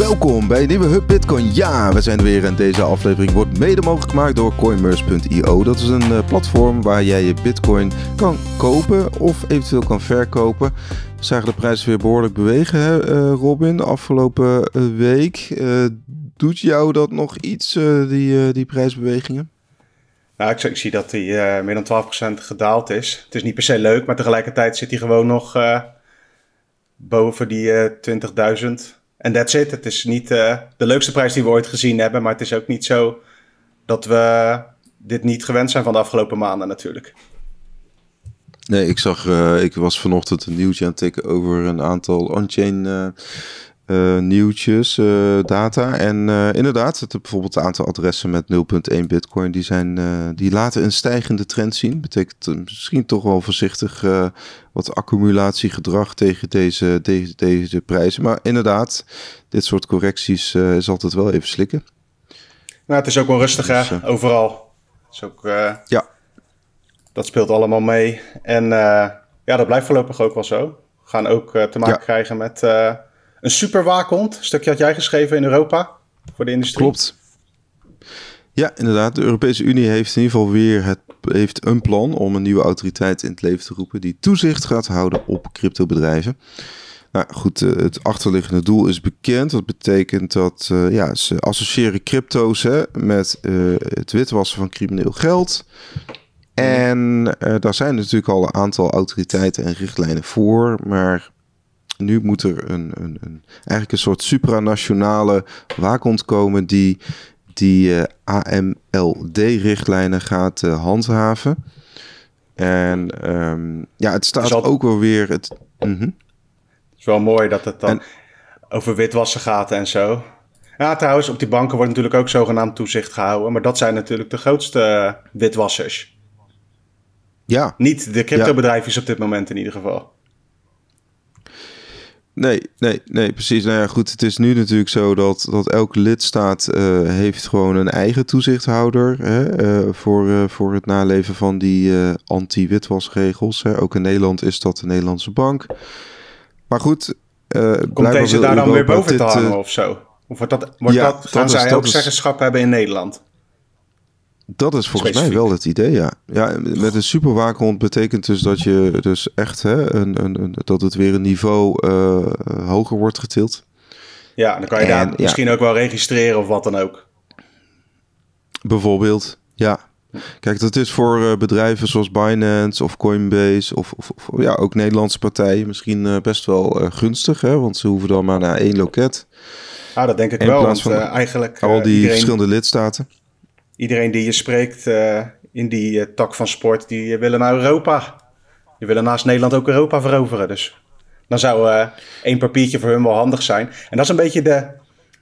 Welkom bij een nieuwe Hub Bitcoin. Ja, we zijn er weer en deze aflevering wordt mede mogelijk gemaakt door Coinmerce.io. Dat is een uh, platform waar jij je Bitcoin kan kopen of eventueel kan verkopen. We zagen de prijs weer behoorlijk bewegen, hè, uh, Robin, de afgelopen uh, week. doet jou dat nog iets, die, die prijsbewegingen? Nou, ik, ik, zie dat hij meer dan 12% gedaald is. Het is niet per se leuk, maar tegelijkertijd zit hij gewoon nog boven die 20.000. En that's it. Het is niet uh, de leukste prijs die we ooit gezien hebben. Maar het is ook niet zo dat we dit niet gewend zijn van de afgelopen maanden natuurlijk. Nee, ik zag, uh, ik was vanochtend een nieuwtje aan het tikken over een aantal on-chain uh, uh, nieuwtjes, data. En inderdaad, het, bijvoorbeeld het aantal adressen met 0.1 bitcoin, die, zijn, die laten een stijgende trend zien. Betekent misschien toch wel voorzichtig wat accumulatiegedrag tegen deze, deze, deze prijzen. Maar inderdaad, dit soort correcties uh, is altijd wel even slikken. Nou, het is ook wel rustig, dus? Uh, overal. Is ook, uh, ja. Dat speelt allemaal mee. En ja, dat blijft voorlopig ook wel zo. We gaan ook te maken ja. krijgen met een superwaakhond. Stukje had jij geschreven in Europa voor de industrie. Klopt. Ja, inderdaad. De Europese Unie heeft in ieder geval weer het, heeft een plan om een nieuwe autoriteit in het leven te roepen die toezicht gaat houden op cryptobedrijven. Nou goed, eh, het achterliggende doel is bekend. Dat betekent dat uh, ja, ze associëren crypto's hè, met uh, het witwassen van crimineel geld. En daar zijn natuurlijk al een aantal autoriteiten en richtlijnen voor. Maar nu moet er een, een, een, eigenlijk een soort supranationale waakhond komen die die uh, AMLD-richtlijnen gaat uh, handhaven. En um, ja, het staat al... ook wel weer. Het, mm -hmm. het is wel mooi dat het dan en... over witwassen gaat en zo. Ja, trouwens, op die banken wordt natuurlijk ook zogenaamd toezicht gehouden. Maar dat zijn natuurlijk de grootste uh, witwassers. Ja. Niet de cryptobedrijven ja. op dit moment in ieder geval. Nee, nee, nee, precies. Nou ja, goed, het is nu natuurlijk zo dat, dat elke lidstaat uh, heeft gewoon een eigen toezichthouder hè, uh, voor, uh, voor het naleven van die anti-witwasregels. Ook in Nederland is dat de Nederlandse bank. Maar goed, komt deze daar dan weer boven te hangen of zo? Of wordt dat, wordt ja, dat, gaan dat zij is, ook zeggenschap hebben in Nederland? Dat is volgens Specifiek. mij wel het idee, ja. ja met een superwaakhond betekent dus dat je dus echt hè, een, een, een dat het weer een niveau uh, hoger wordt getild. Ja, dan kan je en, daar ja. misschien ook wel registreren of wat dan ook. Bijvoorbeeld, ja. Kijk, dat is voor uh, bedrijven zoals Binance of Coinbase of, of, of, ja, ook Nederlandse partijen misschien uh, best wel uh, gunstig, hè? want ze hoeven dan maar naar één loket. Ja, dat denk ik wel. Want, van eigenlijk al die iedereen... verschillende lidstaten iedereen die je spreekt uh, in die uh, tak van sport, die willen naar Europa. Die willen naast Nederland ook Europa veroveren. Dus dan zou één papiertje voor hun wel handig zijn. En dat is een beetje de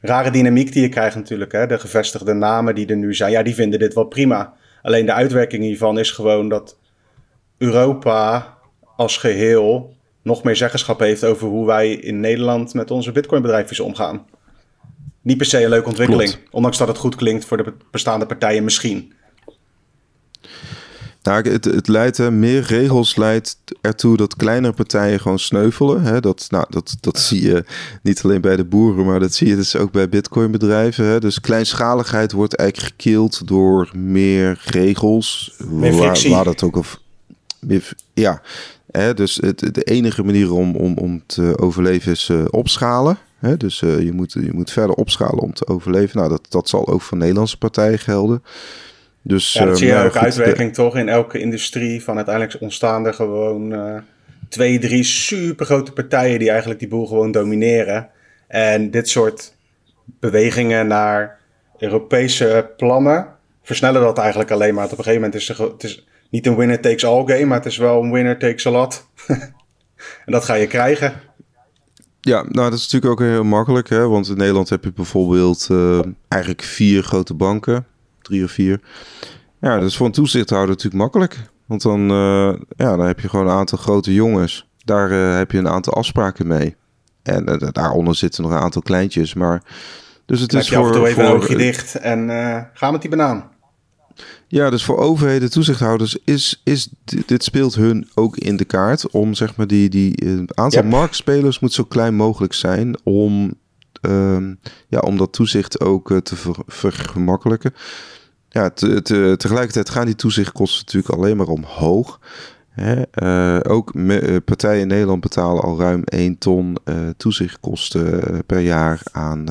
rare dynamiek die je krijgt natuurlijk. Hè? De gevestigde namen die er nu zijn, ja, die vinden dit wel prima. Alleen de uitwerking hiervan is gewoon dat Europa als geheel nog meer zeggenschap heeft over hoe wij in Nederland met onze bitcoinbedrijfjes omgaan niet per se een leuke ontwikkeling. Klopt. Ondanks dat het goed klinkt voor de bestaande partijen misschien. Nou, het, het leidt, hè, meer regels leidt ertoe dat kleinere partijen gewoon sneuvelen. Hè. Dat, nou, dat, dat zie je niet alleen bij de boeren, maar dat zie je dus ook bij bitcoinbedrijven. Hè. Dus kleinschaligheid wordt eigenlijk gekild door meer regels. Meer frictie. Waar, waar dat ook of, ja, hè, dus het, de enige manier om, om, om te overleven is uh, opschalen. Hè? Dus uh, je, moet, je moet verder opschalen om te overleven. Nou, dat, dat zal ook voor Nederlandse partijen gelden. Dus, ja, dat zie je uh, ook goed, uitwerking de... toch in elke industrie. Van uiteindelijk ontstaan er gewoon uh, twee, drie supergrote partijen die eigenlijk die boel gewoon domineren. En dit soort bewegingen naar Europese plannen versnellen dat eigenlijk alleen maar. op een gegeven moment is er, het is niet een winner takes all game, maar het is wel een winner takes a lot. en dat ga je krijgen. Ja, nou dat is natuurlijk ook heel makkelijk, hè? want in Nederland heb je bijvoorbeeld uh, eigenlijk vier grote banken, drie of vier. Ja, dat is voor een toezichthouder natuurlijk makkelijk, want dan, uh, ja, dan heb je gewoon een aantal grote jongens. Daar uh, heb je een aantal afspraken mee. En daaronder zitten nog een aantal kleintjes, maar... Dus het is je voor, af en toe even voor, een oogje dicht en ga met die banaan. Ja, dus voor overheden, toezichthouders, is, is dit speelt hun ook in de kaart om zeg maar die, die aantal yep. marktspelers moet zo klein mogelijk zijn om ehm, ja, om dat toezicht ook te vergemakkelijken. Ja, te, te, tegelijkertijd gaan die toezichtkosten natuurlijk alleen maar omhoog. Hè? ook partijen in Nederland betalen al ruim 1 ton toezichtkosten per jaar aan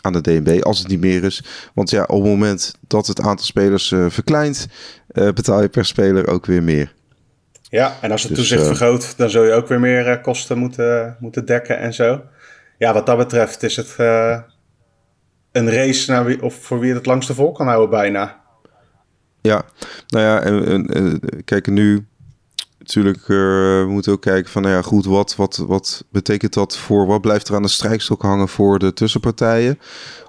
aan de DNB, als het niet meer is. Want ja, op het moment dat het aantal spelers uh, verkleint, uh, betaal je per speler ook weer meer. Ja, en als het dus, toezicht uh, vergroot, dan zul je ook weer meer kosten moeten, moeten dekken en zo. Ja, wat dat betreft is het een race naar wie, of voor wie het het langste vol kan houden bijna. Ja, nou ja, en, en kijk, nu natuurlijk uh, we moeten ook kijken van, nou ja, goed, wat, wat, wat betekent dat voor, wat blijft er aan de strijkstok hangen voor de tussenpartijen?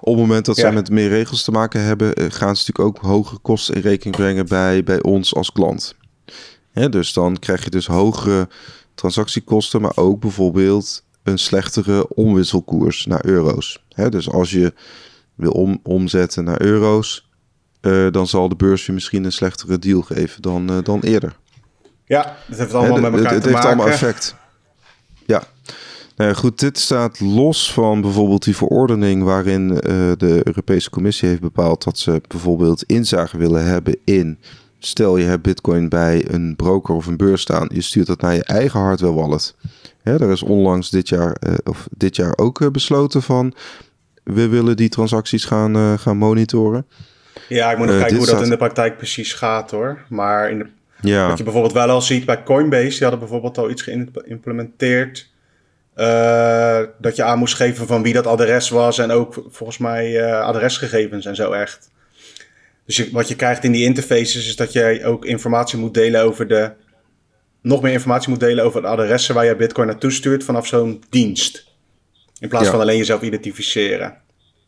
Op het moment dat ja. zij met meer regels te maken hebben, eh, gaan ze natuurlijk ook hogere kosten in rekening brengen bij, bij ons als klant. Hè, dus dan krijg je dus hogere transactiekosten, maar ook bijvoorbeeld een slechtere omwisselkoers naar euro's. Hè, dus als je wil om, omzetten naar euro's, uh, dan zal de beurs je misschien een slechtere deal geven dan, uh, dan eerder. Ja, het heeft allemaal met elkaar het, te het maken. heeft allemaal effect. Ja. Nou goed, dit staat los van bijvoorbeeld die verordening waarin uh, de Europese Commissie heeft bepaald dat ze bijvoorbeeld inzage willen hebben in. Stel je hebt Bitcoin bij een broker of een beurs staan, je stuurt dat naar je eigen hardware wallet. Hè, er is onlangs dit jaar, uh, of dit jaar ook uh, besloten van we willen die transacties gaan, gaan monitoren. Ja, ik moet nog kijken hoe staat... dat in de praktijk precies gaat hoor. Maar in de ja. Wat je bijvoorbeeld wel al ziet bij Coinbase, die hadden bijvoorbeeld al iets geïmplementeerd. Uh, dat je aan moest geven van wie dat adres was en ook volgens mij uh, adresgegevens en zo echt. Dus je, wat je krijgt in die interfaces is dat jij ook informatie moet delen over de. Nog meer informatie moet delen over de adressen waar je Bitcoin naartoe stuurt vanaf zo'n dienst. In plaats ja. van alleen jezelf identificeren.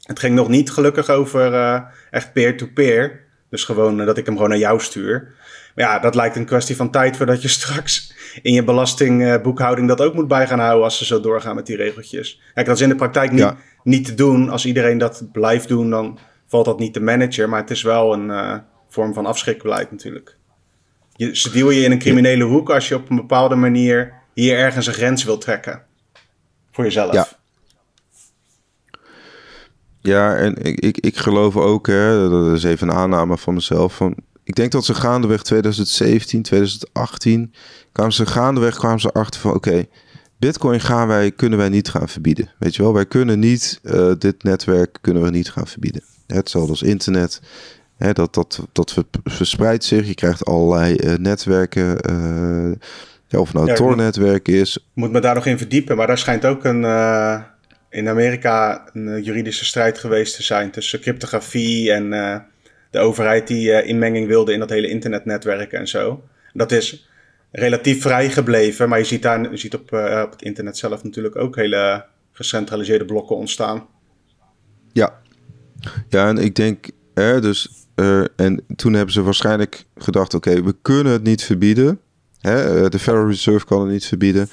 Het ging nog niet gelukkig over uh, echt peer-to-peer. Dus gewoon dat ik hem gewoon naar jou stuur. Maar ja, dat lijkt een kwestie van tijd voordat je straks in je belastingboekhouding dat ook moet bij gaan houden als ze zo doorgaan met die regeltjes. Kijk, dat is in de praktijk niet, ja. niet te doen. Als iedereen dat blijft doen, dan valt dat niet te managen. Maar het is wel een uh, vorm van afschrikbeleid natuurlijk. Je, ze duwen je in een criminele hoek als je op een bepaalde manier hier ergens een grens wil trekken. Voor jezelf. Ja. Ja, en ik, ik, ik geloof ook, hè, dat is even een aanname van mezelf, van ik denk dat ze gaandeweg 2017, 2018, kwamen ze gaandeweg kwamen ze achter van oké, Bitcoin gaan wij, kunnen wij niet gaan verbieden. Weet je wel, wij kunnen niet, uh, dit netwerk kunnen we niet gaan verbieden. Hetzelfde als internet. Hè, dat, dat, dat verspreidt zich. Je krijgt allerlei uh, netwerken. Uh, ja, of het nou ja, Tor-netwerk is. Moet me daar nog in verdiepen. Maar daar schijnt ook een, in Amerika een juridische strijd geweest te zijn tussen cryptografie en de overheid die uh, inmenging wilde in dat hele internetnetwerk en zo. Dat is relatief vrij gebleven, maar je ziet, daar, je ziet op, uh, op het internet zelf natuurlijk ook hele gecentraliseerde blokken ontstaan. Ja, ja en ik denk, hè, dus, uh, en toen hebben ze waarschijnlijk gedacht, oké, we kunnen het niet verbieden. Hè, de Federal Reserve kan het niet verbieden.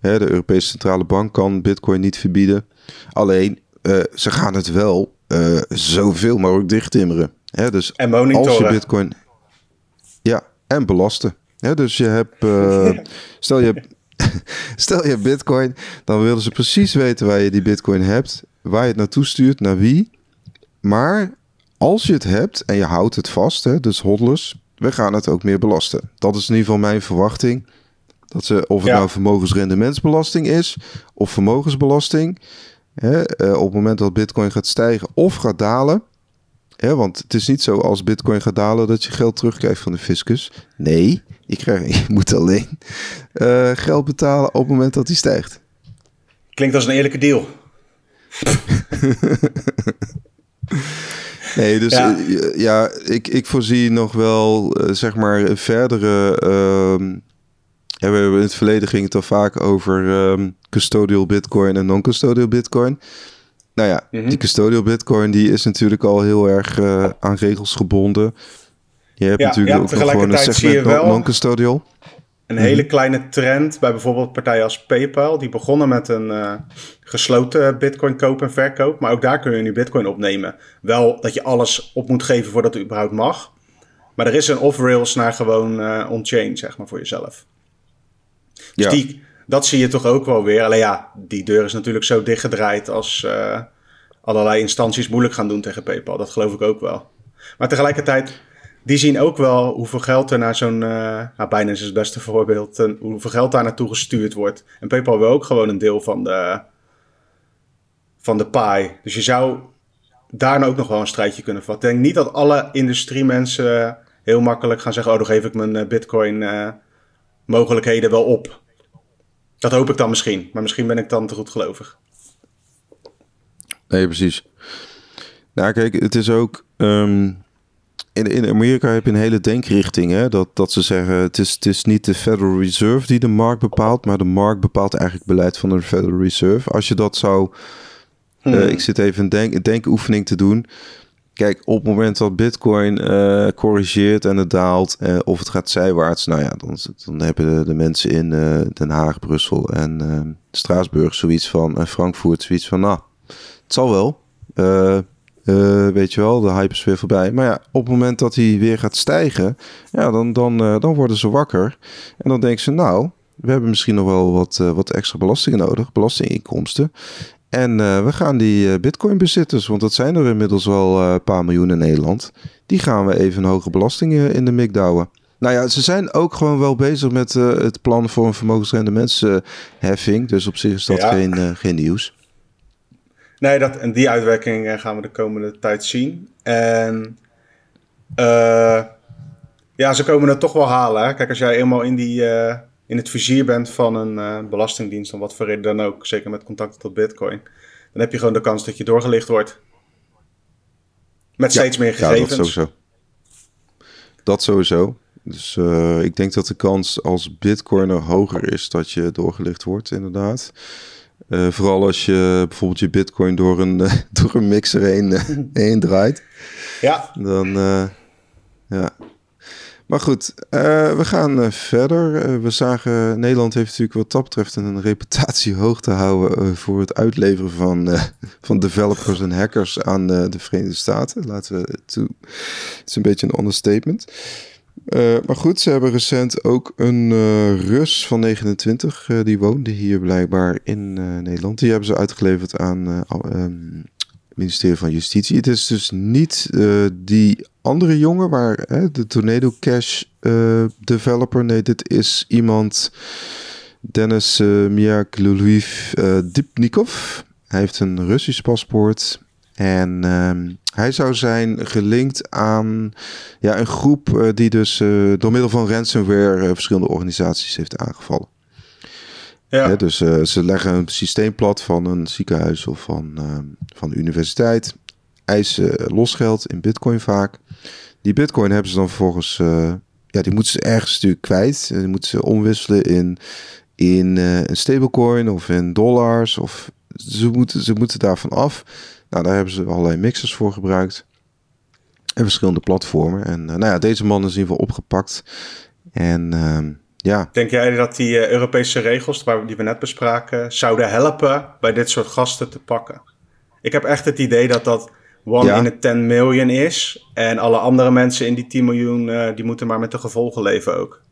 Hè, de Europese Centrale Bank kan Bitcoin niet verbieden. Alleen, ze gaan het wel zoveel mogelijk dichttimmeren. Dus en monitoren. Als je bitcoin... Ja, en belasten. Dus je hebt... Uh, stel, je, stel je hebt bitcoin, dan willen ze precies weten waar je die bitcoin hebt. Waar je het naartoe stuurt, naar wie. Maar als je het hebt en je houdt het vast, hè, dus hodlers, we gaan het ook meer belasten. Dat is in ieder geval mijn verwachting. Dat ze, of het ja. nou vermogensrendementsbelasting is of vermogensbelasting. Hè, uh, op het moment dat bitcoin gaat stijgen of gaat dalen, ja, want het is niet zo als bitcoin gaat dalen dat je geld terugkrijgt van de fiscus. Nee, je, krijgt, je moet alleen uh, geld betalen op het moment dat hij stijgt. Klinkt als een eerlijke deal. nee, dus ja, uh, ja ik, ik voorzie nog wel, uh, zeg maar, verdere... Ja, we hebben in het verleden ging het al vaak over um, custodial bitcoin en non-custodial bitcoin. Nou ja, mm -hmm. die custodial bitcoin die is natuurlijk al heel erg uh, aan regels gebonden. Je hebt ja, natuurlijk ja, ook gewoon een segment non-custodial. Een mm -hmm. hele kleine trend bij bijvoorbeeld partijen als PayPal. Die begonnen met een uh, gesloten bitcoin koop en verkoop. Maar ook daar kun je nu bitcoin opnemen. Wel dat je alles op moet geven voordat het überhaupt mag. Maar er is een off-rails naar gewoon uh, on-chain, zeg maar, voor jezelf. Dus ja. die, dat zie je toch ook wel weer. Alleen ja, die deur is natuurlijk zo dichtgedraaid als uh, allerlei instanties moeilijk gaan doen tegen PayPal. Dat geloof ik ook wel. Maar tegelijkertijd, die zien ook wel hoeveel geld er naar zo'n, uh, nou Binance is het beste voorbeeld, uh, hoeveel geld daar naartoe gestuurd wordt. En PayPal wil ook gewoon een deel van de, van de pie. Dus je zou daar ook nog wel een strijdje kunnen vatten. Ik denk niet dat alle industriemensen heel makkelijk gaan zeggen, oh dan geef ik mijn bitcoin mogelijkheden wel op. Dat hoop ik dan misschien. Maar misschien ben ik dan te goed gelovig. Nee, precies. Nou, kijk, het is ook. Um, in, in Amerika heb je een hele denkrichting. Hè? Dat, dat ze zeggen: het is, het is niet de Federal Reserve die de markt bepaalt. Maar de markt bepaalt eigenlijk beleid van de Federal Reserve. Als je dat zou. Hmm. Uh, ik zit even een, denk, een denkoefening te doen. Kijk, op het moment dat Bitcoin uh, corrigeert en het daalt, uh, of het gaat zijwaarts, nou ja, dan, dan hebben de, mensen in uh, Den Haag, Brussel en Straatsburg zoiets van, en Frankfurt zoiets van, nou, het zal wel. weet je wel, de hype is weer voorbij. Maar ja, op het moment dat hij weer gaat stijgen, ja, dan, dan, dan worden ze wakker. En dan denken ze, nou, we hebben misschien nog wel wat, wat extra belastingen nodig, belastinginkomsten. En uh, we gaan die uh, Bitcoin-bezitters, want dat zijn er inmiddels wel uh, een paar miljoen in Nederland, die gaan we even een hoge belastingen in de mik douwen. Nou ja, ze zijn ook gewoon wel bezig met het plan voor een vermogensrendementsheffing. Dus op zich is dat ja. geen, geen nieuws. Nee, dat, en die uitwerking gaan we de komende tijd zien. En ja, ze komen het toch wel halen. Hè? Kijk, als jij eenmaal in die in het vizier bent van een uh, belastingdienst, om wat voor reden dan ook, zeker met contacten tot Bitcoin, dan heb je gewoon de kans dat je doorgelicht wordt. Met steeds meer gegevens. Ja, dat sowieso. Dat sowieso. Dus uh, ik denk dat de kans als Bitcoiner hoger is dat je doorgelicht wordt, inderdaad. Uh, vooral als je bijvoorbeeld je Bitcoin door een, door een mixer heen, heen draait. Ja. Dan, ja, maar goed, uh, we gaan uh, verder. Uh, we zagen, Nederland heeft natuurlijk wat dat betreft een reputatie hoog te houden voor het uitleveren van, van developers en hackers aan de Verenigde Staten. Laten we toe. Het is een beetje een understatement. maar goed, ze hebben recent ook een Rus van 29, die woonde hier blijkbaar in Nederland. Die hebben ze uitgeleverd aan um, ministerie van Justitie. Het is dus niet die andere jongen waar hè, de Tornado Cash uh, developer. Nee, dit is iemand, Dennis uh, eh, Miakluluiv Dipnikov. Hij heeft een Russisch paspoort. En uh, hij zou zijn gelinkt aan ja, een groep die dus door middel van ransomware verschillende organisaties heeft aangevallen. Ja. dus uh, ze leggen een systeem plat van een ziekenhuis of van, uh, van de universiteit. Eisen losgeld in bitcoin vaak. Die bitcoin hebben ze dan vervolgens... Uh, ja, die moeten ze ergens natuurlijk kwijt. Die moeten ze omwisselen in, in een stablecoin of in dollars. Of ze moeten, ze moeten daarvan af. Nou, daar hebben ze allerlei mixers voor gebruikt. En verschillende platformen. En nou ja, deze man is in ieder geval opgepakt. En... Ehm, ja. Denk jij dat die Europese regels, waar, die we net bespraken, zouden helpen bij dit soort gasten te pakken? Ik heb echt het idee dat dat one in a 10 miljoen is. En alle andere mensen in die 10 miljoen, uh, die moeten maar met de gevolgen leven ook.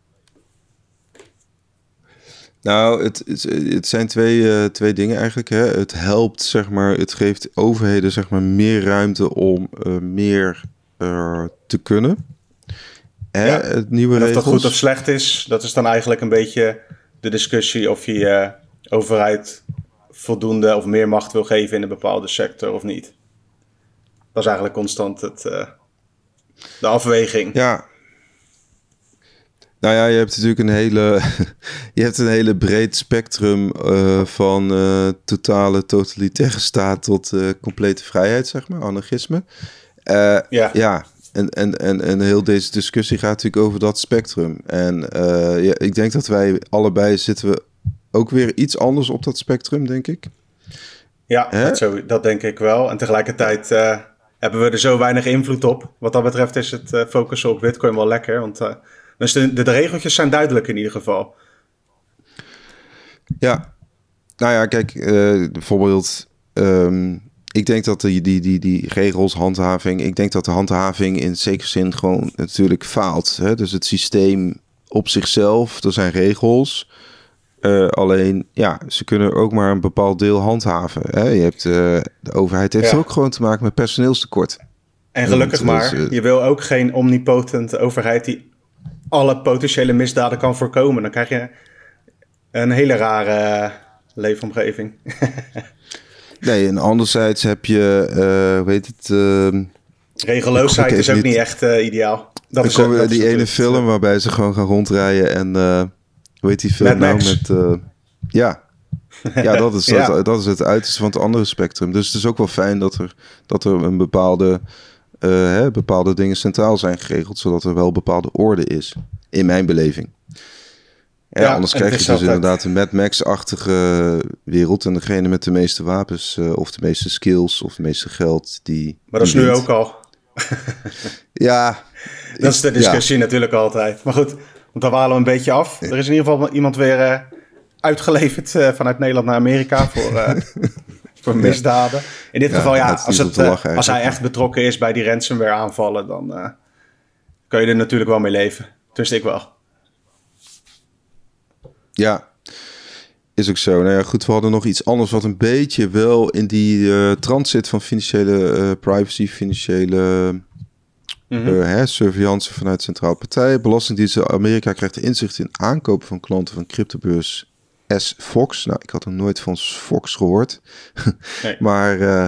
Nou, het, het, het zijn twee, uh, twee dingen eigenlijk. Hè. Het helpt, zeg maar, het geeft overheden zeg maar, meer ruimte om meer te kunnen. Ja. Het nieuwe of dat goed of slecht is, dat is dan eigenlijk een beetje de discussie of je overheid voldoende of meer macht wil geven in een bepaalde sector of niet. Is eigenlijk constant het, uh, de afweging. Ja. Nou ja, je hebt natuurlijk een hele, je hebt een hele breed spectrum uh, van uh, totale totalitaire staat tot complete vrijheid, zeg maar, anarchisme. ja. ja, en, en, en, en heel deze discussie gaat natuurlijk over dat spectrum. En ja, ik denk dat wij allebei zitten we ook weer iets anders op dat spectrum, denk ik. Ja, dat, zo, dat, denk ik wel. En tegelijkertijd hebben we er zo weinig invloed op. Wat dat betreft is het uh, focussen op Bitcoin wel lekker. Want dus de, de, regeltjes zijn duidelijk in ieder geval. Ja, nou ja, kijk, bijvoorbeeld. Um, ik denk dat die, die, die, die regels, handhaving, ik denk dat de handhaving in zekere zin gewoon natuurlijk faalt. Hè? Dus het systeem op zichzelf, er zijn regels. Uh, alleen, ja, ze kunnen ook maar een bepaald deel handhaven. Hè? Je hebt, uh, de overheid heeft Ja. ook gewoon te maken met personeelstekort. En gelukkig maar, eh, je wil ook geen omnipotente overheid die alle potentiële misdaden kan voorkomen. Dan krijg je een hele rare leefomgeving. Nee, en anderzijds heb je, eh heet het, ehm, Regeloosheid is ook niet- niet echt eh, ideaal. Dat is ook- die ene film waarbij ze gewoon gaan rondrijden en, eh, hoe heet die film Mad nou Max. met, eh, ja. Ja, dat is, Ja. Dat, dat is het uiterste van het andere spectrum. Dus het is ook wel fijn dat er, dat er een bepaalde, eh, hè, bepaalde dingen centraal zijn geregeld, zodat er wel bepaalde orde is, in mijn beleving. Ja, Ja, anders krijg je dus altijd- inderdaad een Mad Max-achtige wereld. En degene met de meeste wapens, eh, of de meeste skills, of de meeste geld, die. Maar dat is nu ook al. Ja. Dat is de discussie natuurlijk altijd. Maar goed, want dan walen we een beetje af. Er is in ieder geval iemand weer eh, uitgeleverd eh, vanuit Nederland naar Amerika voor, eh, voor misdaden. In dit Ja, geval, ja, als, het, lachen als hij echt betrokken is bij die ransomware aanvallen, dan kun je er natuurlijk wel mee leven. Dus ik wel. Ja, is ook zo. Nou ja, goed, we hadden nog iets anders wat een beetje wel in die eh trant zit van financiële privacy, financiële Hè, surveillance vanuit Centraal Partij. Belastingdienst Amerika krijgt inzicht in aankopen van klanten van cryptobeurs S. Fox. Nou, ik had nog nooit van Fox gehoord. Nee. Maar eh,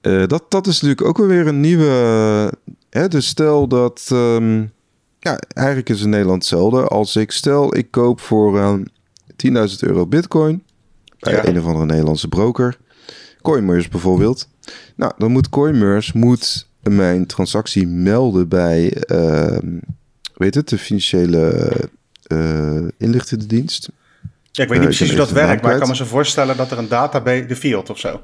eh, dat, dat is natuurlijk ook wel weer een nieuwe... Hè, dus stel dat... ehm, ja, eigenlijk is in Nederland hetzelfde. Als ik stel, ik koop voor ehm 10.000 euro bitcoin... bij Ja. een of andere Nederlandse broker. Coinmerse bijvoorbeeld. Nou, dan moet Coinmerse moet mijn transactie melden bij... ehm weet het, de financiële eh inlichtende dienst. Ja, ik weet Eh, niet ik precies hoe dat werkt, maar ik kan me zo voorstellen dat er een database, de field of zo.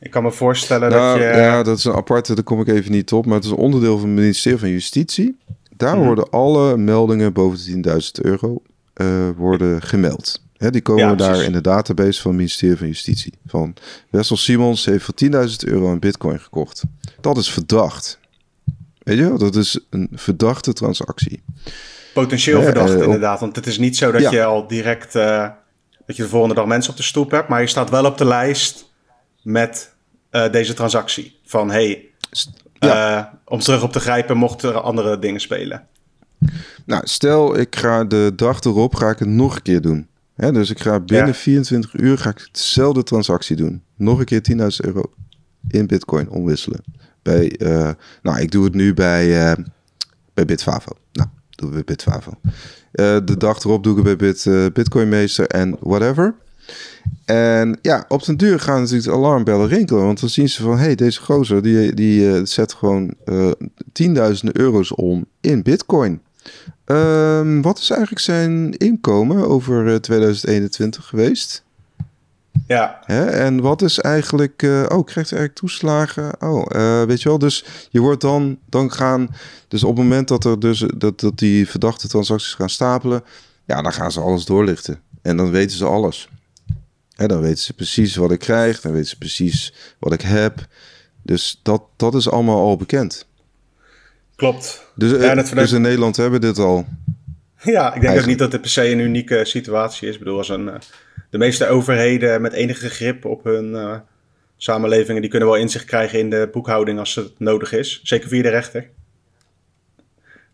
Ik kan me voorstellen Nou, dat je... ja, dat is een aparte, daar kom ik even niet op. Maar het is een onderdeel van het ministerie van Justitie. Daar Mhm. worden alle meldingen boven de 10.000 euro eh, worden gemeld. Hè, die komen Ja, daar in de database van het ministerie van Justitie. Van Wessel Simons heeft voor 10.000 euro een bitcoin gekocht. Dat is verdacht. Weet je? Dat is een verdachte transactie. Potentieel Ja, verdacht, eh, inderdaad. Want het is niet zo dat Ja. je al direct... eh, dat je de volgende dag mensen op de stoep hebt. Maar je staat wel op de lijst met eh, deze transactie. Van, hey, om terug op te grijpen mochten er andere dingen spelen. Nou, stel ik ga de dag erop ga ik het nog een keer doen. Hè, dus ik ga binnen Ja. 24 uur ga ik dezelfde transactie doen. Nog een keer 10.000 euro in bitcoin omwisselen. Bij, eh, nou, ik doe het nu bij, eh, bij Bitfavo. Nou, doen we bij Bitfavo. Eh, de dag erop doe ik het bij Bit, Bitcoinmeester en whatever. En ja, op den duur gaan natuurlijk de alarmbellen rinkelen. Want dan zien ze van, hé, hey, deze gozer die, die zet gewoon tienduizenden euro's om in bitcoin. Ehm, wat is eigenlijk zijn inkomen over eh, 2021 geweest? Ja, Hè? En wat is eigenlijk... eh, oh, krijgt hij eigenlijk toeslagen? Oh, eh, weet je wel. Dus je wordt dan... Dan gaan... Dus op het moment dat, er dus, dat, dat die verdachte transacties gaan stapelen... Ja, dan gaan ze alles doorlichten. En dan weten ze alles. Hè, dan weten ze precies wat ik krijg. Dan weten ze precies wat ik heb. Dus dat, dat is allemaal al bekend. Klopt. Dus, eh, Ja, dat dus in Nederland hebben we dit al. Ja, ik denk ook niet dat het per se een unieke situatie is. Ik bedoel, als een, eh, de meeste overheden met enige grip op hun eh, samenlevingen... die kunnen wel inzicht krijgen in de boekhouding als het nodig is. Zeker via de rechter.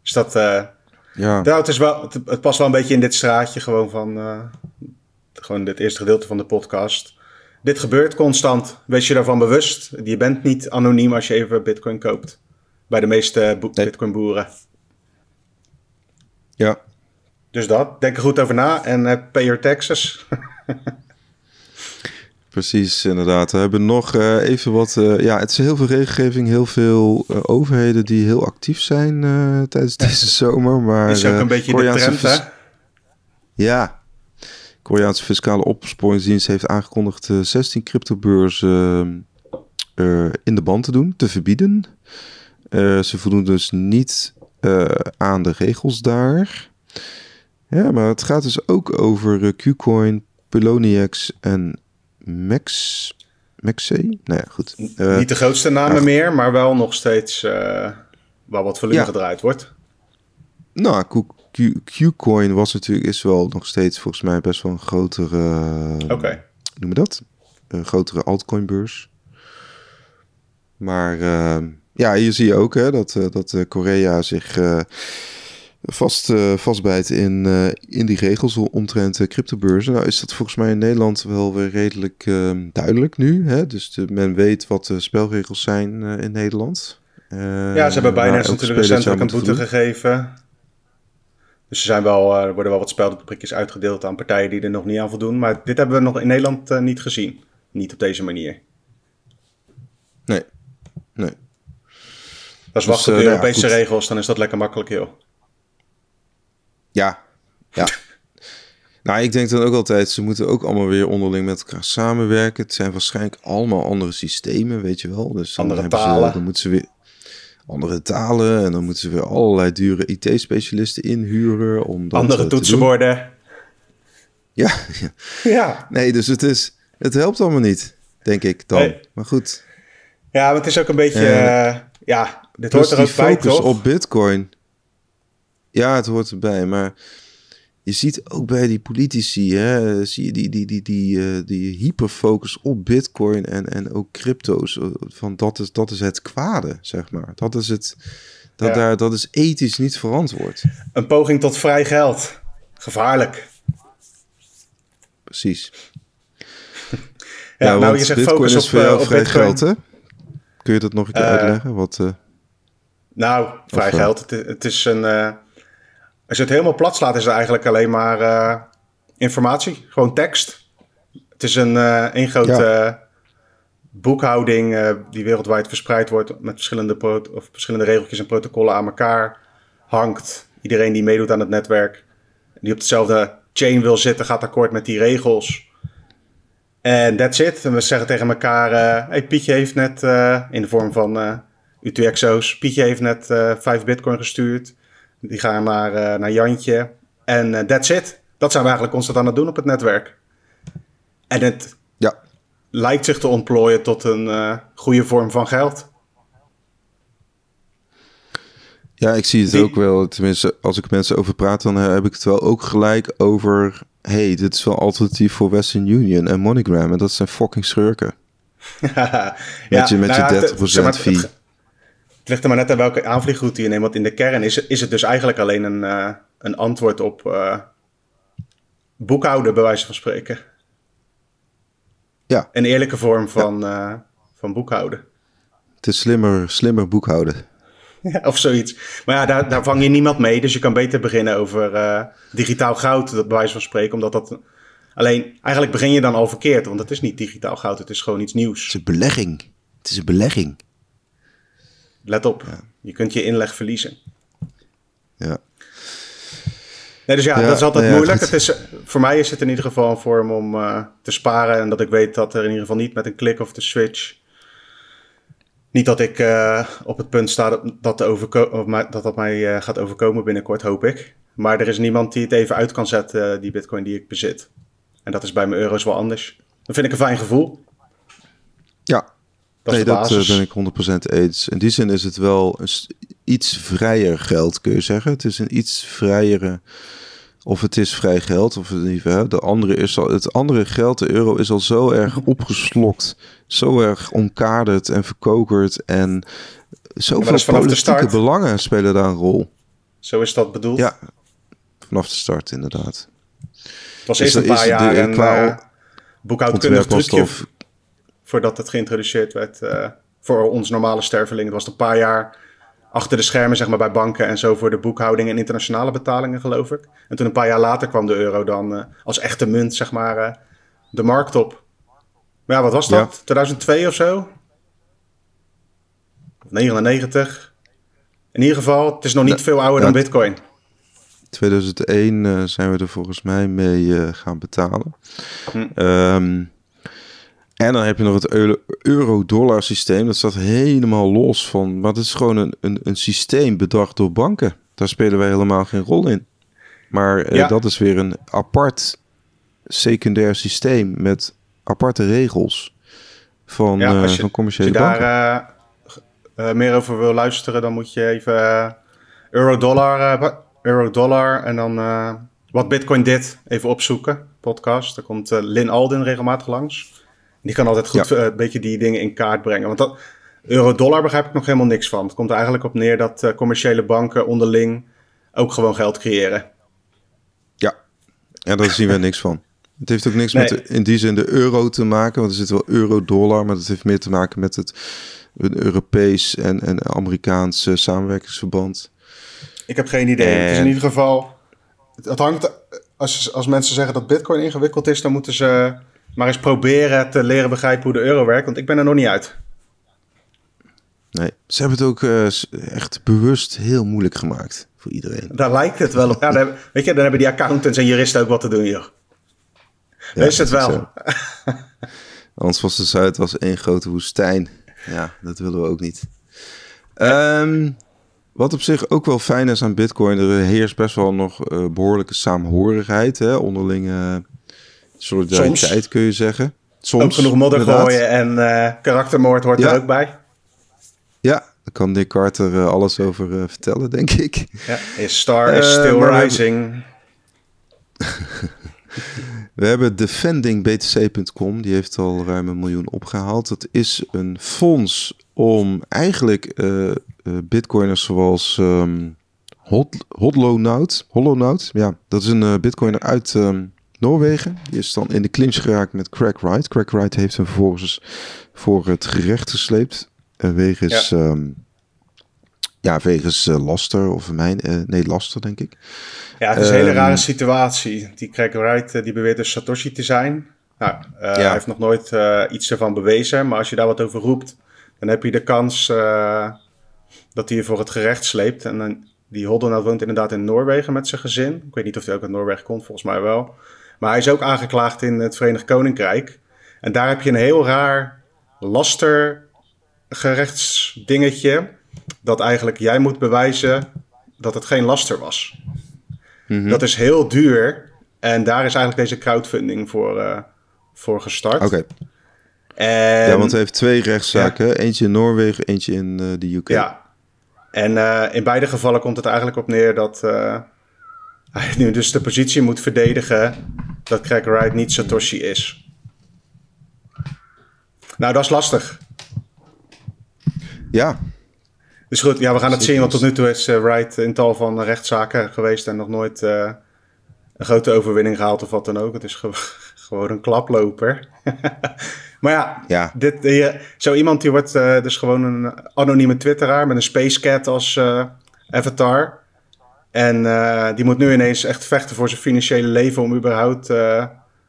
Dus dat... Ja. Nou, het, is wel, het, het past wel een beetje in dit straatje gewoon van... eh, gewoon dit eerste gedeelte van de podcast. Dit gebeurt constant. Wees je daarvan bewust. Je bent niet anoniem als je even bitcoin koopt. Bij de meeste bo- Nee. bitcoin boeren. ja. Dus dat. Denk er goed over na en eh, pay your taxes. Precies, inderdaad. We hebben nog eh, even wat. eh, ja, het is heel veel regelgeving, heel veel overheden die heel actief zijn tijdens deze zomer. Maar is ook een beetje de Koreaanse trend, hè? fis- Ja. Koreaanse Fiscale Opsporingsdienst heeft aangekondigd eh, 16 cryptobeurzen in de band te doen, te verbieden. Eh, ze voldoen dus niet eh, aan de regels daar. Ja, maar het gaat dus ook over eh, Qcoin, Poloniex en Max. Maxi? Nou ja, goed. Niet de grootste namen ja. meer, maar wel nog steeds waar wat volume Ja. gedraaid wordt. Nou, Qcoin was natuurlijk, is wel nog steeds volgens mij best wel een grotere, Oké. noem je dat? Een grotere altcoinbeurs. Maar eh, ja, hier zie je ook hè, dat, eh, dat eh, Korea zich eh, vast, vastbijt in, in die regels omtrent cryptobeurzen. Nou is dat volgens mij in Nederland wel weer redelijk eh, duidelijk nu. Hè? Dus de, men weet wat de spelregels zijn in Nederland. Ja, ze hebben Binance elke natuurlijk een boete gegeven. Dus er, zijn wel, er worden wel wat speldenprikjes uitgedeeld aan partijen die er nog niet aan voldoen. Maar dit hebben we nog in Nederland niet gezien. Niet op deze manier. Nee, nee. Dat is wachten op eh, de nou ja, Europese regels, dan is dat lekker makkelijk, joh. Ja, ja. nou, ik denk dan ook altijd, ze moeten ook allemaal weer onderling met elkaar samenwerken. Het zijn waarschijnlijk allemaal andere systemen, weet je wel. Dus Andere talen. Ze, dan moeten ze weer andere talen en dan moeten ze weer allerlei dure IT-specialisten inhuren. Om dat, Andere eh, toetsenborden. Ja, ja, Ja. nee, dus het, is, het helpt allemaal niet, denk ik dan. Nee. Maar goed, ja, maar het is ook een beetje... Eh, ja, dit hoort er ook bij, focus toch? op Bitcoin. Ja, het hoort erbij, maar je ziet ook bij die politici, hè, zie je die, die, die, die, eh, die hyperfocus op Bitcoin en, en ook crypto's. eh, Van dat is, dat is het kwade, zeg maar. Dat is het. Dat, Ja. daar, dat is ethisch niet verantwoord. Een poging tot vrij geld. Gevaarlijk. Precies. Ja, nou, want je zegt Bitcoin focus is op, voor eh, jou op vrij Bitcoin. geld, hè? Kun je dat nog een keer uitleggen? Wat, Nou, vrij Of, eh, geld. Het, het is een. eh, als je het helemaal plat slaat, is het eigenlijk alleen maar eh, informatie. Gewoon tekst. Het is een één grote Ja. boekhouding die wereldwijd verspreid wordt met verschillende, pro- of verschillende regeltjes en protocollen aan elkaar hangt. Iedereen die meedoet aan het netwerk, die op dezelfde chain wil zitten, gaat akkoord met die regels. En that's it. En we zeggen tegen elkaar: hey, Pietje heeft net in de vorm van UTXO's. Pietje heeft net eh 5 Bitcoin gestuurd. Die gaan naar, eh, naar Jantje. En eh, that's it. Dat zijn we eigenlijk constant aan het doen op het netwerk. En het ja, lijkt zich te ontplooien tot een eh, goede vorm van geld. Ja, ik zie het Die- ook wel. Tenminste, als ik mensen over praat, dan heb ik het wel ook gelijk over... hey, dit is wel alternatief voor Western Union en MoneyGram. En dat zijn fucking schurken. ja, Met je, met nou ja, je het- 30% zeg maar, het- fee. Het, het ligt er maar net aan welke aanvliegroute je neemt. Want in de kern is, is het dus eigenlijk alleen een, eh, een antwoord op eh, boekhouden, bij wijze van spreken. Ja, Een eerlijke vorm van, eh, van boekhouden. het is slimmer, slimmer boekhouden. Ja, of zoiets. Maar ja, daar, daar vang je niemand mee. Dus je kan beter beginnen over digitaal goud, dat bij wijze van spreken. Omdat dat... Alleen, eigenlijk begin je dan al verkeerd. Want het is niet digitaal goud, het is gewoon iets Het nieuws. is een belegging. Het is een belegging. Let op, je kunt je inleg verliezen. Ja. Nee, dus ja, Ja, dat is altijd moeilijk. Het is, voor mij is het in ieder geval een vorm om eh, te sparen. En dat ik weet dat er in ieder geval niet met een klik of de switch... Niet dat ik eh, op het punt sta dat dat, dat, dat mij eh, gaat overkomen binnenkort, hoop ik. Maar er is niemand die het even uit kan zetten, die bitcoin die ik bezit. En dat is bij mijn euro's wel anders. Dat vind ik een fijn gevoel. Ja, Dat nee, dat eh, ben ik 100% eens. In die zin is het wel een iets vrijer geld, kun je zeggen. Het is een iets vrijere... Of het is vrij geld, of het niet. hè. De andere is al, het andere geld, de euro, is al zo erg opgeslokt. Zo erg omkaderd en verkokerd. En zoveel politieke belangen spelen daar een rol. Zo is dat bedoeld. Ja, vanaf de start inderdaad. het was Dus eerst een paar jaar een qua eh, boekhoudkundig trucje... voordat het geïntroduceerd werd eh, voor ons normale sterveling. Het was een paar jaar achter de schermen zeg maar, bij banken en zo voor de boekhouding en internationale betalingen, geloof ik. En toen een paar jaar later kwam de euro dan eh, als echte munt zeg maar, eh, de markt op. Maar ja, wat was dat? Ja. 2002 of zo? Of 99? In ieder geval, het is nog niet Ja, veel ouder ja, dan bitcoin. 2001 eh, zijn we er volgens mij mee gaan betalen. Hm. Ehm, en dan heb je nog het euro- euro-dollar systeem. Dat staat helemaal los van. Maar het is gewoon een, een, een systeem bedacht door banken. Daar spelen wij helemaal geen rol in. Maar eh, dat is weer een apart secundair systeem met aparte regels van, Ja, eh, als je, van als commerciële je banken. daar eh, meer over wil luisteren, dan moet je even euro-dollar euro-dollar en dan wat Bitcoin dit even opzoeken. Podcast. Daar komt Lin Alden regelmatig langs. Die kan altijd goed een beetje die dingen in kaart brengen. Want dat euro-dollar begrijp ik nog helemaal niks van. Het komt er eigenlijk op neer dat commerciële banken onderling ook gewoon geld creëren. Ja, en daar zien we niks van. Het heeft ook niks met in die zin de euro te maken, want er zit wel euro-dollar, maar dat heeft meer te maken met het Europees en, en Amerikaans samenwerkingsverband. Ik heb geen idee. Het is in ieder geval. Het hangt. Als, als mensen zeggen dat Bitcoin ingewikkeld is, dan moeten ze maar eens proberen te leren begrijpen hoe de euro werkt, want ik ben er nog niet uit. Nee, ze hebben het ook uh, echt bewust heel moeilijk gemaakt voor iedereen. Daar lijkt het wel op. Ja, dan, weet je, dan hebben die accountants en juristen ook wat te doen hier. Ja, Wees het wel. Anders was de Zuid was één grote woestijn. Ja, dat willen we ook niet. Um, wat op zich ook wel fijn is aan Bitcoin, er heerst best wel nog uh, behoorlijke saamhorigheid, hè? onderlinge solidariteit Soms. kun je zeggen. Soms, ook genoeg modder gooien en uh, karaktermoord hoort er ook bij. Ja, daar kan Dick Carter uh, alles over vertellen, denk ik. Ja, his star is still rising. We hebben defendingbtc.com, die heeft al ruim een miljoen opgehaald. Dat is een fonds om eigenlijk bitcoiners zoals um, Hot, Hotlonaut, Holonaut, ja, dat is een bitcoiner uit um, Noorwegen. Die is dan in de clinch geraakt met Craig Wright. Craig Wright heeft hem vervolgens voor het gerecht gesleept. Uh, wegens, ja. Um, ja, wegens laster of mijn, nee, laster denk ik. Ja, het is een hele rare situatie. Die Craig Wright die beweert dus Satoshi te zijn. Nou, ja. Hij heeft nog nooit iets ervan bewezen, maar als je daar wat over roept, dan heb je de kans dat hij je voor het gerecht sleept. En dan, die Hoddenhout woont inderdaad in Noorwegen met zijn gezin. Ik weet niet of hij ook uit Noorwegen komt, volgens mij wel. Maar hij is ook aangeklaagd in het Verenigd Koninkrijk. En daar heb je een heel raar lastergerechtsdingetje. Dat eigenlijk jij moet bewijzen dat het geen laster was. Mm Dat is heel duur. En daar is eigenlijk deze crowdfunding voor, uh, voor gestart. Oké. En, ja, want hij heeft twee rechtszaken. Eentje in Noorwegen, eentje in uh, de UK. Ja. En uh, in beide gevallen komt het eigenlijk op neer dat hij nu dus de positie moet verdedigen dat Craig Wright niet Satoshi is. Nou, dat is lastig. Ja. Dus goed, ja, we gaan het zien. Want tot nu toe is Wright in tal van rechtszaken geweest en nog nooit een grote overwinning gehaald of wat dan ook. Het is ge gewoon een klaploper. Maar ja, ja. Dit, zo iemand die wordt uh, dus gewoon een anonieme twitteraar met een space cat als avatar. En uh, die moet nu ineens echt vechten voor zijn financiële leven om überhaupt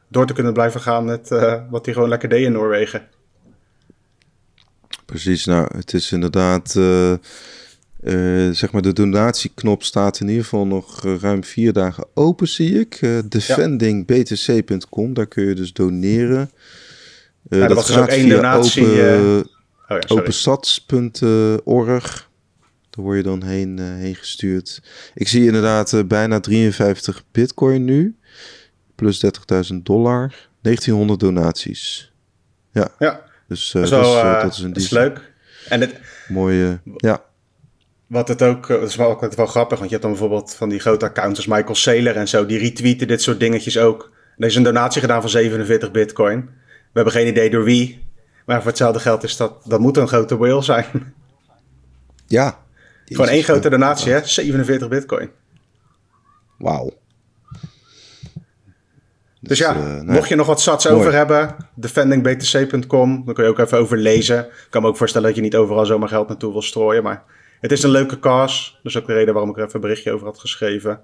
door te kunnen blijven gaan met wat hij gewoon lekker deed in Noorwegen. Precies, nou het is inderdaad, zeg maar de donatieknop staat in ieder geval nog ruim vier dagen open zie ik. defendingbtc.com, daar kun je dus doneren. Uh, ja, dat was dus ook één donatie. Open, oh ja, opensats.org. Daar word je dan heen, uh, heen gestuurd. Ik zie inderdaad bijna 53 bitcoin nu. Plus 30.000 dollar. 1900 donaties. Ja. ja. Dus Zo, dat, is, dat is een dat is leuk. En het... Mooie, ja. Wat het ook, dat is wel, wel grappig, want je hebt dan bijvoorbeeld van die grote accounts als Michael Saylor en zo, die retweeten dit soort dingetjes ook. Er is een donatie gedaan van 47 bitcoin. We hebben geen idee door wie. Maar voor hetzelfde geld is dat, dat moet een grote whale zijn. Ja. Gewoon één grote donatie, hè? 47 bitcoin. Wauw. Dus, ja, uh, mocht je nog wat sats over hebben, defendingbtc.com, dan kun je ook even over lezen. Ik kan me ook voorstellen dat je niet overal zomaar geld naartoe wil strooien, maar het is een leuke cause. Dus ook de reden waarom ik er even een berichtje over had geschreven.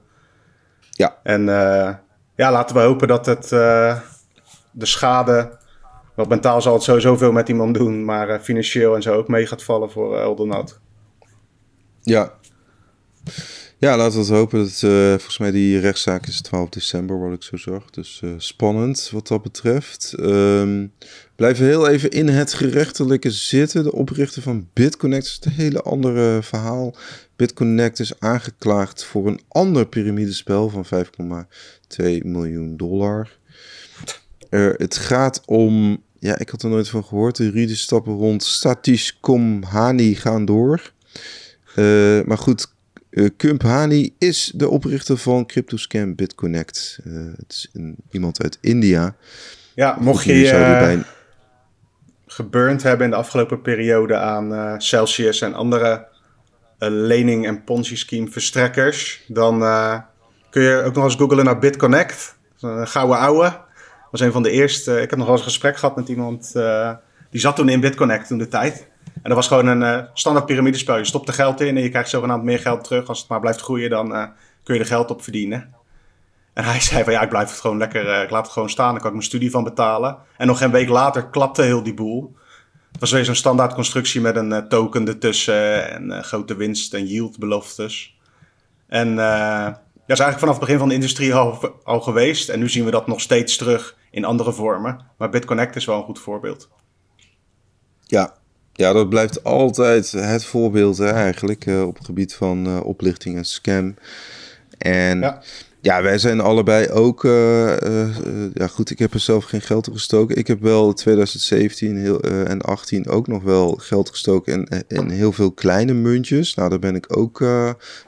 Ja. En uh, ja, laten we hopen dat het uh, de schade want mentaal zal het sowieso veel met iemand doen, maar financieel en zo ook mee gaat vallen voor uh, Eldonat. Ja. Ja, laten we het hopen. Dat, uh, volgens mij die rechtszaak is 12 december, wat ik zo zag. Dus spannend wat dat betreft. Um, blijven heel even in het gerechtelijke zitten. De oprichter van BitConnect is een hele andere verhaal. BitConnect is aangeklaagd voor een ander piramidespel van 5,2 miljoen dollar. het gaat om ja, ik had er nooit van gehoord. De juridische stappen rond Statisch Komhani gaan door. Uh, maar goed, Uh, Kump Hani is de oprichter van CryptoScam BitConnect. Uh, het is een, iemand uit India. Ja, mocht je je geburnt hebben in de afgelopen periode aan Celsius en andere lening- en Ponzi-scheme verstrekkers, dan kun je ook nog eens googlen naar BitConnect. Een gouden ouwe. Dat was een van de eerste. Ik heb nog wel eens een gesprek gehad met iemand die zat toen in BitConnect toen de tijd. En dat was gewoon een uh, standaard piramidespel. Je stopt er geld in en je krijgt zogenaamd meer geld terug. Als het maar blijft groeien, dan uh, kun je er geld op verdienen. En hij zei van ja, ik blijf het gewoon lekker, uh, ik laat het gewoon staan. Daar kan ik mijn studie van betalen. En nog een week later klapte heel die boel. Het was weer zo'n standaard constructie met een token ertussen. En grote winst en yield beloftes. En ja, is eigenlijk vanaf het begin van de industrie al geweest. En nu zien we dat nog steeds terug in andere vormen. Maar BitConnect is wel een goed voorbeeld. Ja, ja, dat blijft altijd het voorbeeld hè, eigenlijk uh, op het gebied van uh, oplichting en scam. En ja. ja wij zijn allebei ook, uh, ja goed, ik heb er zelf geen geld in gestoken. Ik heb wel 2017 heel, en 18 ook nog wel geld gestoken in, in heel veel kleine muntjes. Nou, daar ben ik ook,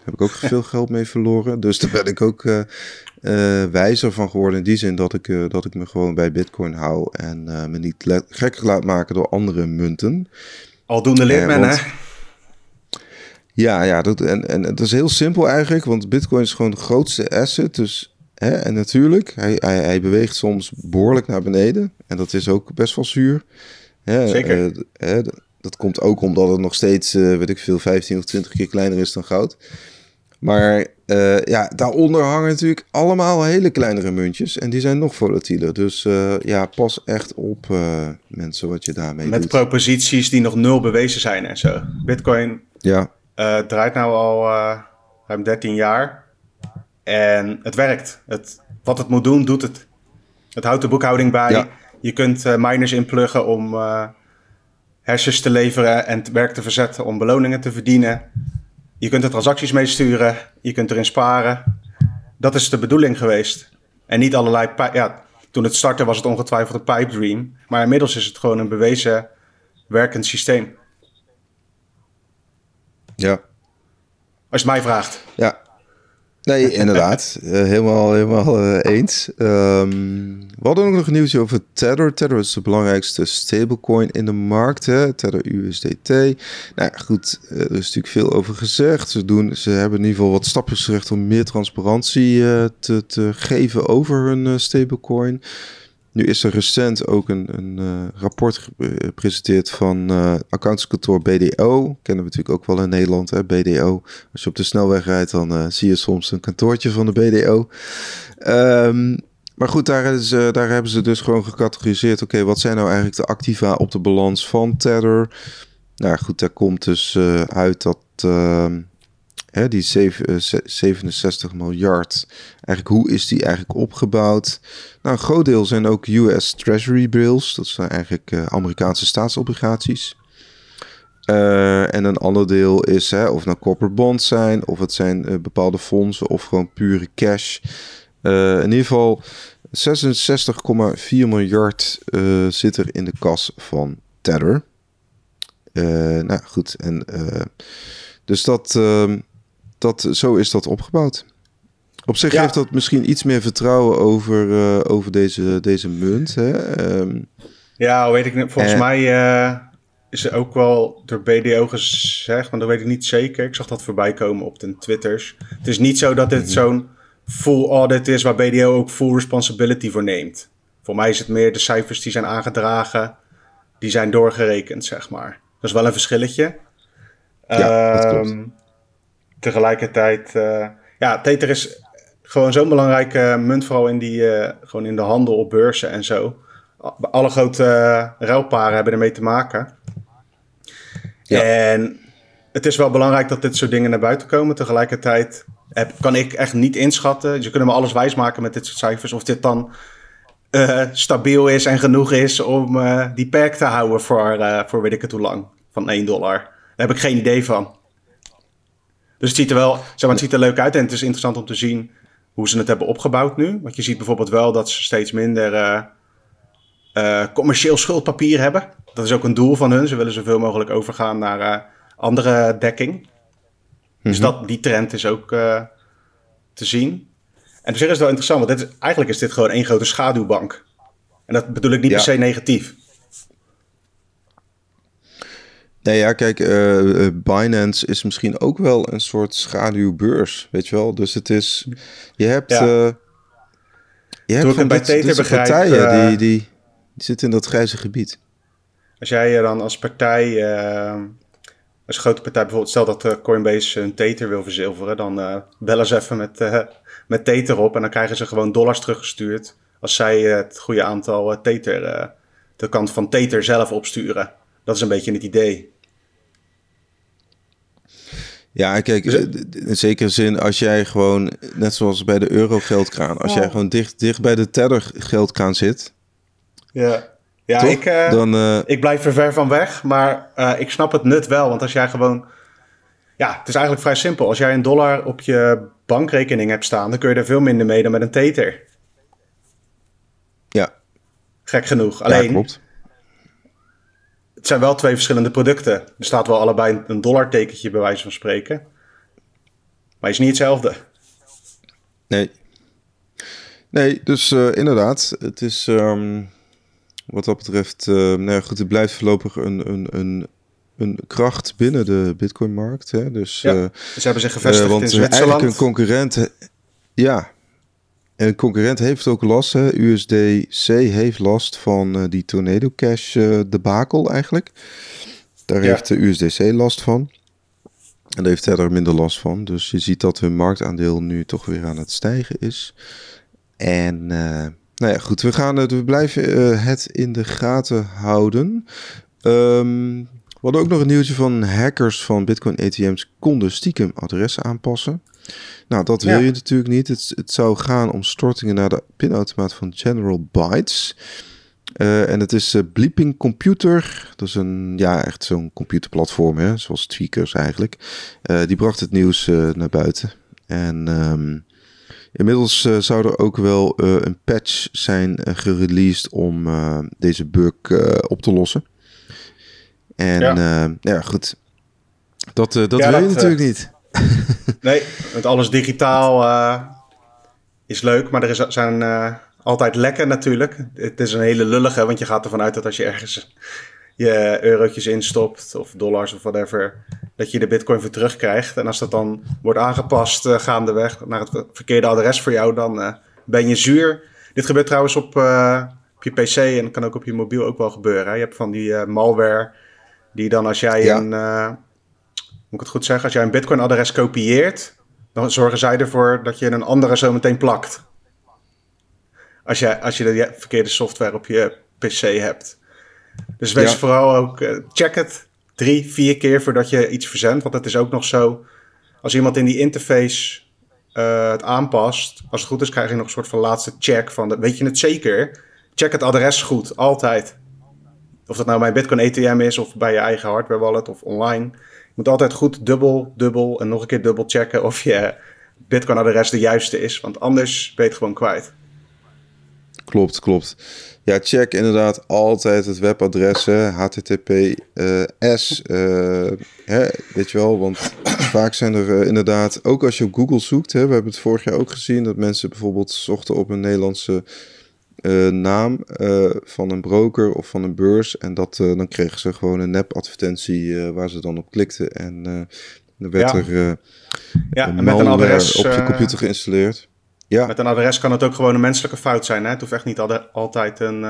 heb ik ook veel geld mee verloren. Dus daar ben ik ook uh, wijzer van geworden in die zin dat ik, uh, dat ik me gewoon bij Bitcoin hou en uh, me niet gek laat maken door andere munten. Aldoende leert men, hè? Ja, ja dat, en, en het is heel simpel eigenlijk, want Bitcoin is gewoon de grootste asset. Dus, hè, en natuurlijk, hij, hij, hij beweegt soms behoorlijk naar beneden. En dat is ook best wel zuur. Hè, Zeker. Hè, dat komt ook omdat het nog steeds, weet ik veel, 15 of 20 keer kleiner is dan goud. Maar uh, ja, daaronder hangen natuurlijk allemaal hele kleinere muntjes. En die zijn nog volatieler. Dus uh, ja, pas echt op uh, mensen wat je daarmee Met doet. proposities die nog nul bewezen zijn en zo. Bitcoin ja. draait nou al ruim 13 jaar. En het werkt. Het, wat het moet doen, doet het. Het houdt de boekhouding bij. Ja. Je kunt miners inpluggen om hersens te leveren en het werk te verzetten om beloningen te verdienen. Je kunt er transacties mee sturen, je kunt erin sparen. Dat is de bedoeling geweest. En niet allerlei. Ja, toen het startte was het ongetwijfeld een pipe dream. Maar inmiddels is het gewoon een bewezen werkend systeem. Ja. Als je het mij vraagt. Ja, Nee, inderdaad. Uh, helemaal helemaal uh, eens. Um, we hadden ook nog een nieuwtje over Tether. Tether is de belangrijkste stablecoin in de markt. Hè? Tether USDT. Nou goed, uh, er is natuurlijk veel over gezegd. Ze, doen, ze hebben in ieder geval wat stapjes gezegd om meer transparantie te, te geven over hun stablecoin. Nu is er recent ook een, een uh, rapport gepresenteerd van uh, accountskantoor BDO. Kennen we natuurlijk ook wel in Nederland, hè, BDO. Als je op de snelweg rijdt, dan uh, zie je soms een kantoortje van de BDO. Um, maar goed, daar, is, daar hebben ze dus gewoon gecategoriseerd. Oké, wat zijn nou eigenlijk de activa op de balans van Tether? Nou goed, daar komt dus uit dat ehm, Die 67 eh, miljard, eigenlijk hoe is die eigenlijk opgebouwd? Nou, een groot deel zijn ook US Treasury bills, dat zijn eigenlijk uh, Amerikaanse staatsobligaties. Uh, en een ander deel is hè, of nou corporate bonds zijn, of het zijn bepaalde fondsen of gewoon pure cash. In ieder geval 66,4 miljard zit er in de kas van Tether. nou goed, en dus dat, ehm, dat, zo is dat opgebouwd. Op zich ja. geeft dat misschien iets meer vertrouwen over, uh, over deze, deze munt. Hè? Um, ja, weet ik niet. Volgens en... mij uh, is er ook wel door BDO gezegd, maar dat weet ik niet zeker. Ik zag dat voorbij komen op de Twitters. Het is niet zo dat dit mm-hmm. zo'n full audit is waar BDO ook full responsibility voor neemt. Voor mij is het meer de cijfers die zijn aangedragen, die zijn doorgerekend, zeg maar. Dat is wel een verschilletje. Ja, dat klopt. Tegelijkertijd, uh, ja, Tether is gewoon zo'n belangrijke munt, vooral in, die, uh, gewoon in de handel op beurzen en zo. Alle grote uh, ruilparen hebben ermee te maken. Ja. En het is wel belangrijk dat dit soort dingen naar buiten komen. Tegelijkertijd heb, kan ik echt niet inschatten. Ze kunnen me alles wijsmaken met dit soort cijfers. Of dit dan uh, stabiel is en genoeg is om uh, die perk te houden voor, uh, voor weet ik het hoe lang. Van 1 dollar. Daar heb ik geen idee van. Dus het ziet er wel, zeg maar, het ziet er leuk uit en het is interessant om te zien hoe ze het hebben opgebouwd nu. Want je ziet bijvoorbeeld wel dat ze steeds minder uh, uh, commercieel schuldpapier hebben. Dat is ook een doel van hun. Ze willen zoveel mogelijk overgaan naar uh, andere dekking. Dus dat, die trend is ook te zien. En op zich is het wel interessant, want dit is, eigenlijk is dit gewoon één grote schaduwbank. En dat bedoel ik niet per se negatief. Nee, ja, kijk, uh, Binance is misschien ook wel een soort schaduwbeurs, weet je wel. Dus het is, je hebt, ja. uh, je hebt van bij dit, dit partijen uh, die, die, die zitten in dat grijze gebied. Als jij je dan als partij, als grote partij bijvoorbeeld, stel dat Coinbase een Tether wil verzilveren, dan bellen ze even met, met Tether op en dan krijgen ze gewoon dollars teruggestuurd als zij het goede aantal Tether, de kant van Tether zelf opsturen. Dat is een beetje het idee. Ja, kijk, dus, in zekere zin, als jij gewoon, net zoals bij de euro-geldkraan, als jij gewoon dicht, dicht bij de teller-geldkraan zit. Ja, ja ik, uh, dan, uh, ik blijf er ver van weg, maar uh, ik snap het nut wel. Want als jij gewoon, ja, het is eigenlijk vrij simpel. Als jij een dollar op je bankrekening hebt staan, dan kun je er veel minder mee dan met een tether. Ja. Gek genoeg. Alleen, ja, klopt het zijn wel twee verschillende producten. Er staat wel allebei een dollartekentje bij wijze van spreken. Maar is niet hetzelfde. Nee. Nee, dus uh, inderdaad, het is um, wat dat betreft, uh, nou ja, goed, het blijft voorlopig een, een, een, een kracht binnen de Bitcoin-markt. Hè? Dus, ja, uh, ze hebben zich gevestigd want, in Zwitserland. Eigenlijk een concurrent, ja, een concurrent heeft ook last. Hè. USDC heeft last van uh, die Tornado Cash uh, debakel eigenlijk. Daar heeft de USDC last van. En daar heeft Tether minder last van. Dus je ziet dat hun marktaandeel nu toch weer aan het stijgen is. En uh, nou ja, goed, we, gaan, we blijven het in de gaten houden. Um, we hadden ook nog een nieuwtje van hackers van Bitcoin ATM's konden stiekem adressen aanpassen. Nou, dat wil je natuurlijk niet. Het, het, zou gaan om stortingen naar de pinautomaat van General Bytes. Uh, en het is uh, Bleeping Computer. Dat is een, ja, echt zo'n computerplatform, hè, zoals Tweakers eigenlijk. Uh, die bracht het nieuws naar buiten. En um, inmiddels zou er ook wel een patch zijn gereleased om deze bug op te lossen. En ja, ja goed. Dat, dat ja, wil je natuurlijk niet. nee, met alles digitaal uh, is leuk, maar er is, zijn uh, altijd lekken natuurlijk. Het is een hele lullige, want je gaat ervan uit dat als je ergens je eurotjes instopt of dollars of whatever, dat je de bitcoin weer terugkrijgt. En als dat dan wordt aangepast uh, gaandeweg naar het verkeerde adres voor jou, dan ben je zuur. Dit gebeurt trouwens op, op je PC en kan ook op je mobiel ook wel gebeuren. Je hebt van die malware die dan als jij een ik het goed zeggen, als jij een Bitcoin-adres kopieert, dan zorgen zij ervoor dat je een andere zo meteen plakt. Als je, als je de verkeerde software op je PC hebt. Dus wees vooral ook, uh, check het drie, vier keer voordat je iets verzendt. Want het is ook nog zo, als iemand in die interface uh, het aanpast, als het goed is, krijg je nog een soort van laatste check van, weet je het zeker? Check het adres goed, altijd. Of dat nou bij Bitcoin ATM is of bij je eigen hardware wallet of online moet altijd goed dubbel, dubbel en nog een keer dubbel checken of je Bitcoin-adres de juiste is. Want anders ben je het gewoon kwijt. Klopt, klopt. Ja, check inderdaad altijd het webadres, HTTPS, uh, uh, weet je wel, want vaak zijn er uh, inderdaad, ook als je op Google zoekt, hè, we hebben het vorig jaar ook gezien, dat mensen bijvoorbeeld zochten op een Nederlandse uh, naam uh, van een broker of van een beurs. En dat, uh, dan kregen ze gewoon een nep-advertentie waar ze dan op klikten. En dan werd ja. er ja, en met een adres op je computer geïnstalleerd. Ja. Met een adres kan het ook gewoon een menselijke fout zijn. Hè? Het hoeft echt niet altijd een,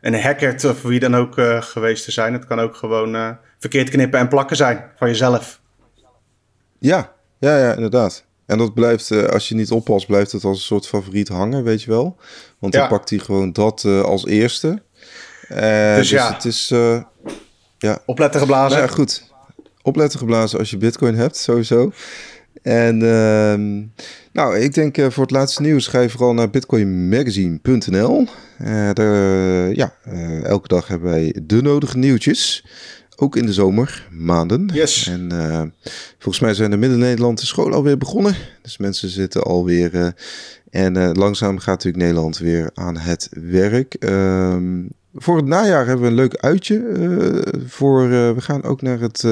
een hacker of wie dan ook geweest te zijn. Het kan ook gewoon verkeerd knippen en plakken zijn van jezelf. Ja, ja, ja, inderdaad. En dat blijft, uh, als je niet oppast, blijft het als een soort favoriet hangen, weet je wel. Want dan pakt hij gewoon dat uh, als eerste. Uh, dus, dus, ja, het is... ja. Opletten geblazen. Nou ja, goed. Opletten geblazen als je bitcoin hebt, sowieso. En ehm, nou, ik denk voor het laatste nieuws ga je vooral naar bitcoinmagazine.nl. daar, ja, elke dag hebben wij de nodige nieuwtjes. Ook in de zomermaanden. Yes. En uh, volgens mij zijn de Midden-Nederland de school alweer begonnen. Dus mensen zitten alweer. Uh, en uh, langzaam gaat natuurlijk Nederland weer aan het werk. Um, voor het najaar hebben we een leuk uitje. voor, we gaan ook naar het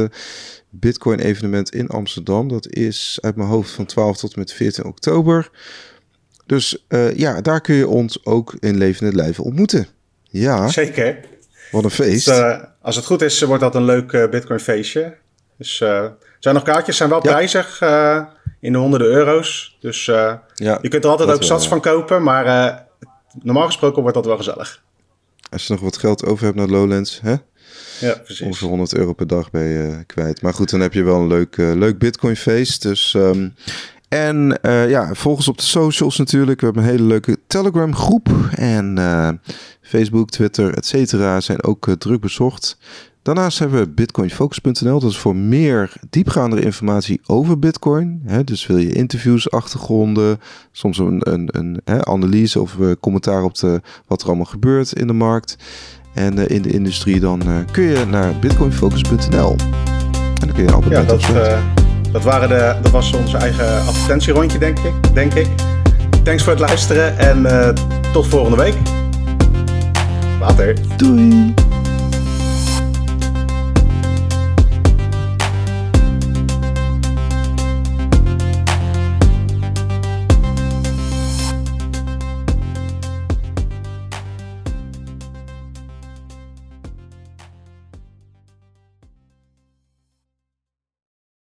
Bitcoin evenement in Amsterdam. Dat is uit mijn hoofd van 12 tot en met 14 oktober. Dus ja, daar kun je ons ook in levende lijven ontmoeten. Ja. Zeker. Wat een feest. Dus, als het goed is, wordt dat een leuk Bitcoin feestje. Dus er zijn nog kaartjes, zijn wel prijzig in de honderden euro's. Dus ja, je kunt er altijd ook sats van kopen, maar normaal gesproken wordt dat wel gezellig. Als je nog wat geld over hebt naar Lowlands, hè? Ja, precies. Ongeveer 100 euro per dag ben je kwijt. Maar goed, dan heb je wel een leuk, leuk Bitcoin feest. Dus, um, en uh, ja, volg ons op de socials natuurlijk. We hebben een hele leuke Telegram groep. En uh, Facebook, Twitter, et cetera zijn ook druk bezocht. Daarnaast hebben we bitcoinfocus.nl. Dat is voor meer diepgaande informatie over bitcoin. dus wil je interviews, achtergronden, soms een, een, een analyse of commentaar op de, wat er allemaal gebeurt in de markt en in de industrie. Dan kun je naar bitcoinfocus.nl. En dan kun je altijd ja, dat, dat, waren de, dat was onze eigen advertentierondje, denk ik. Denk ik. Thanks voor het luisteren en tot volgende week. Later. Doei.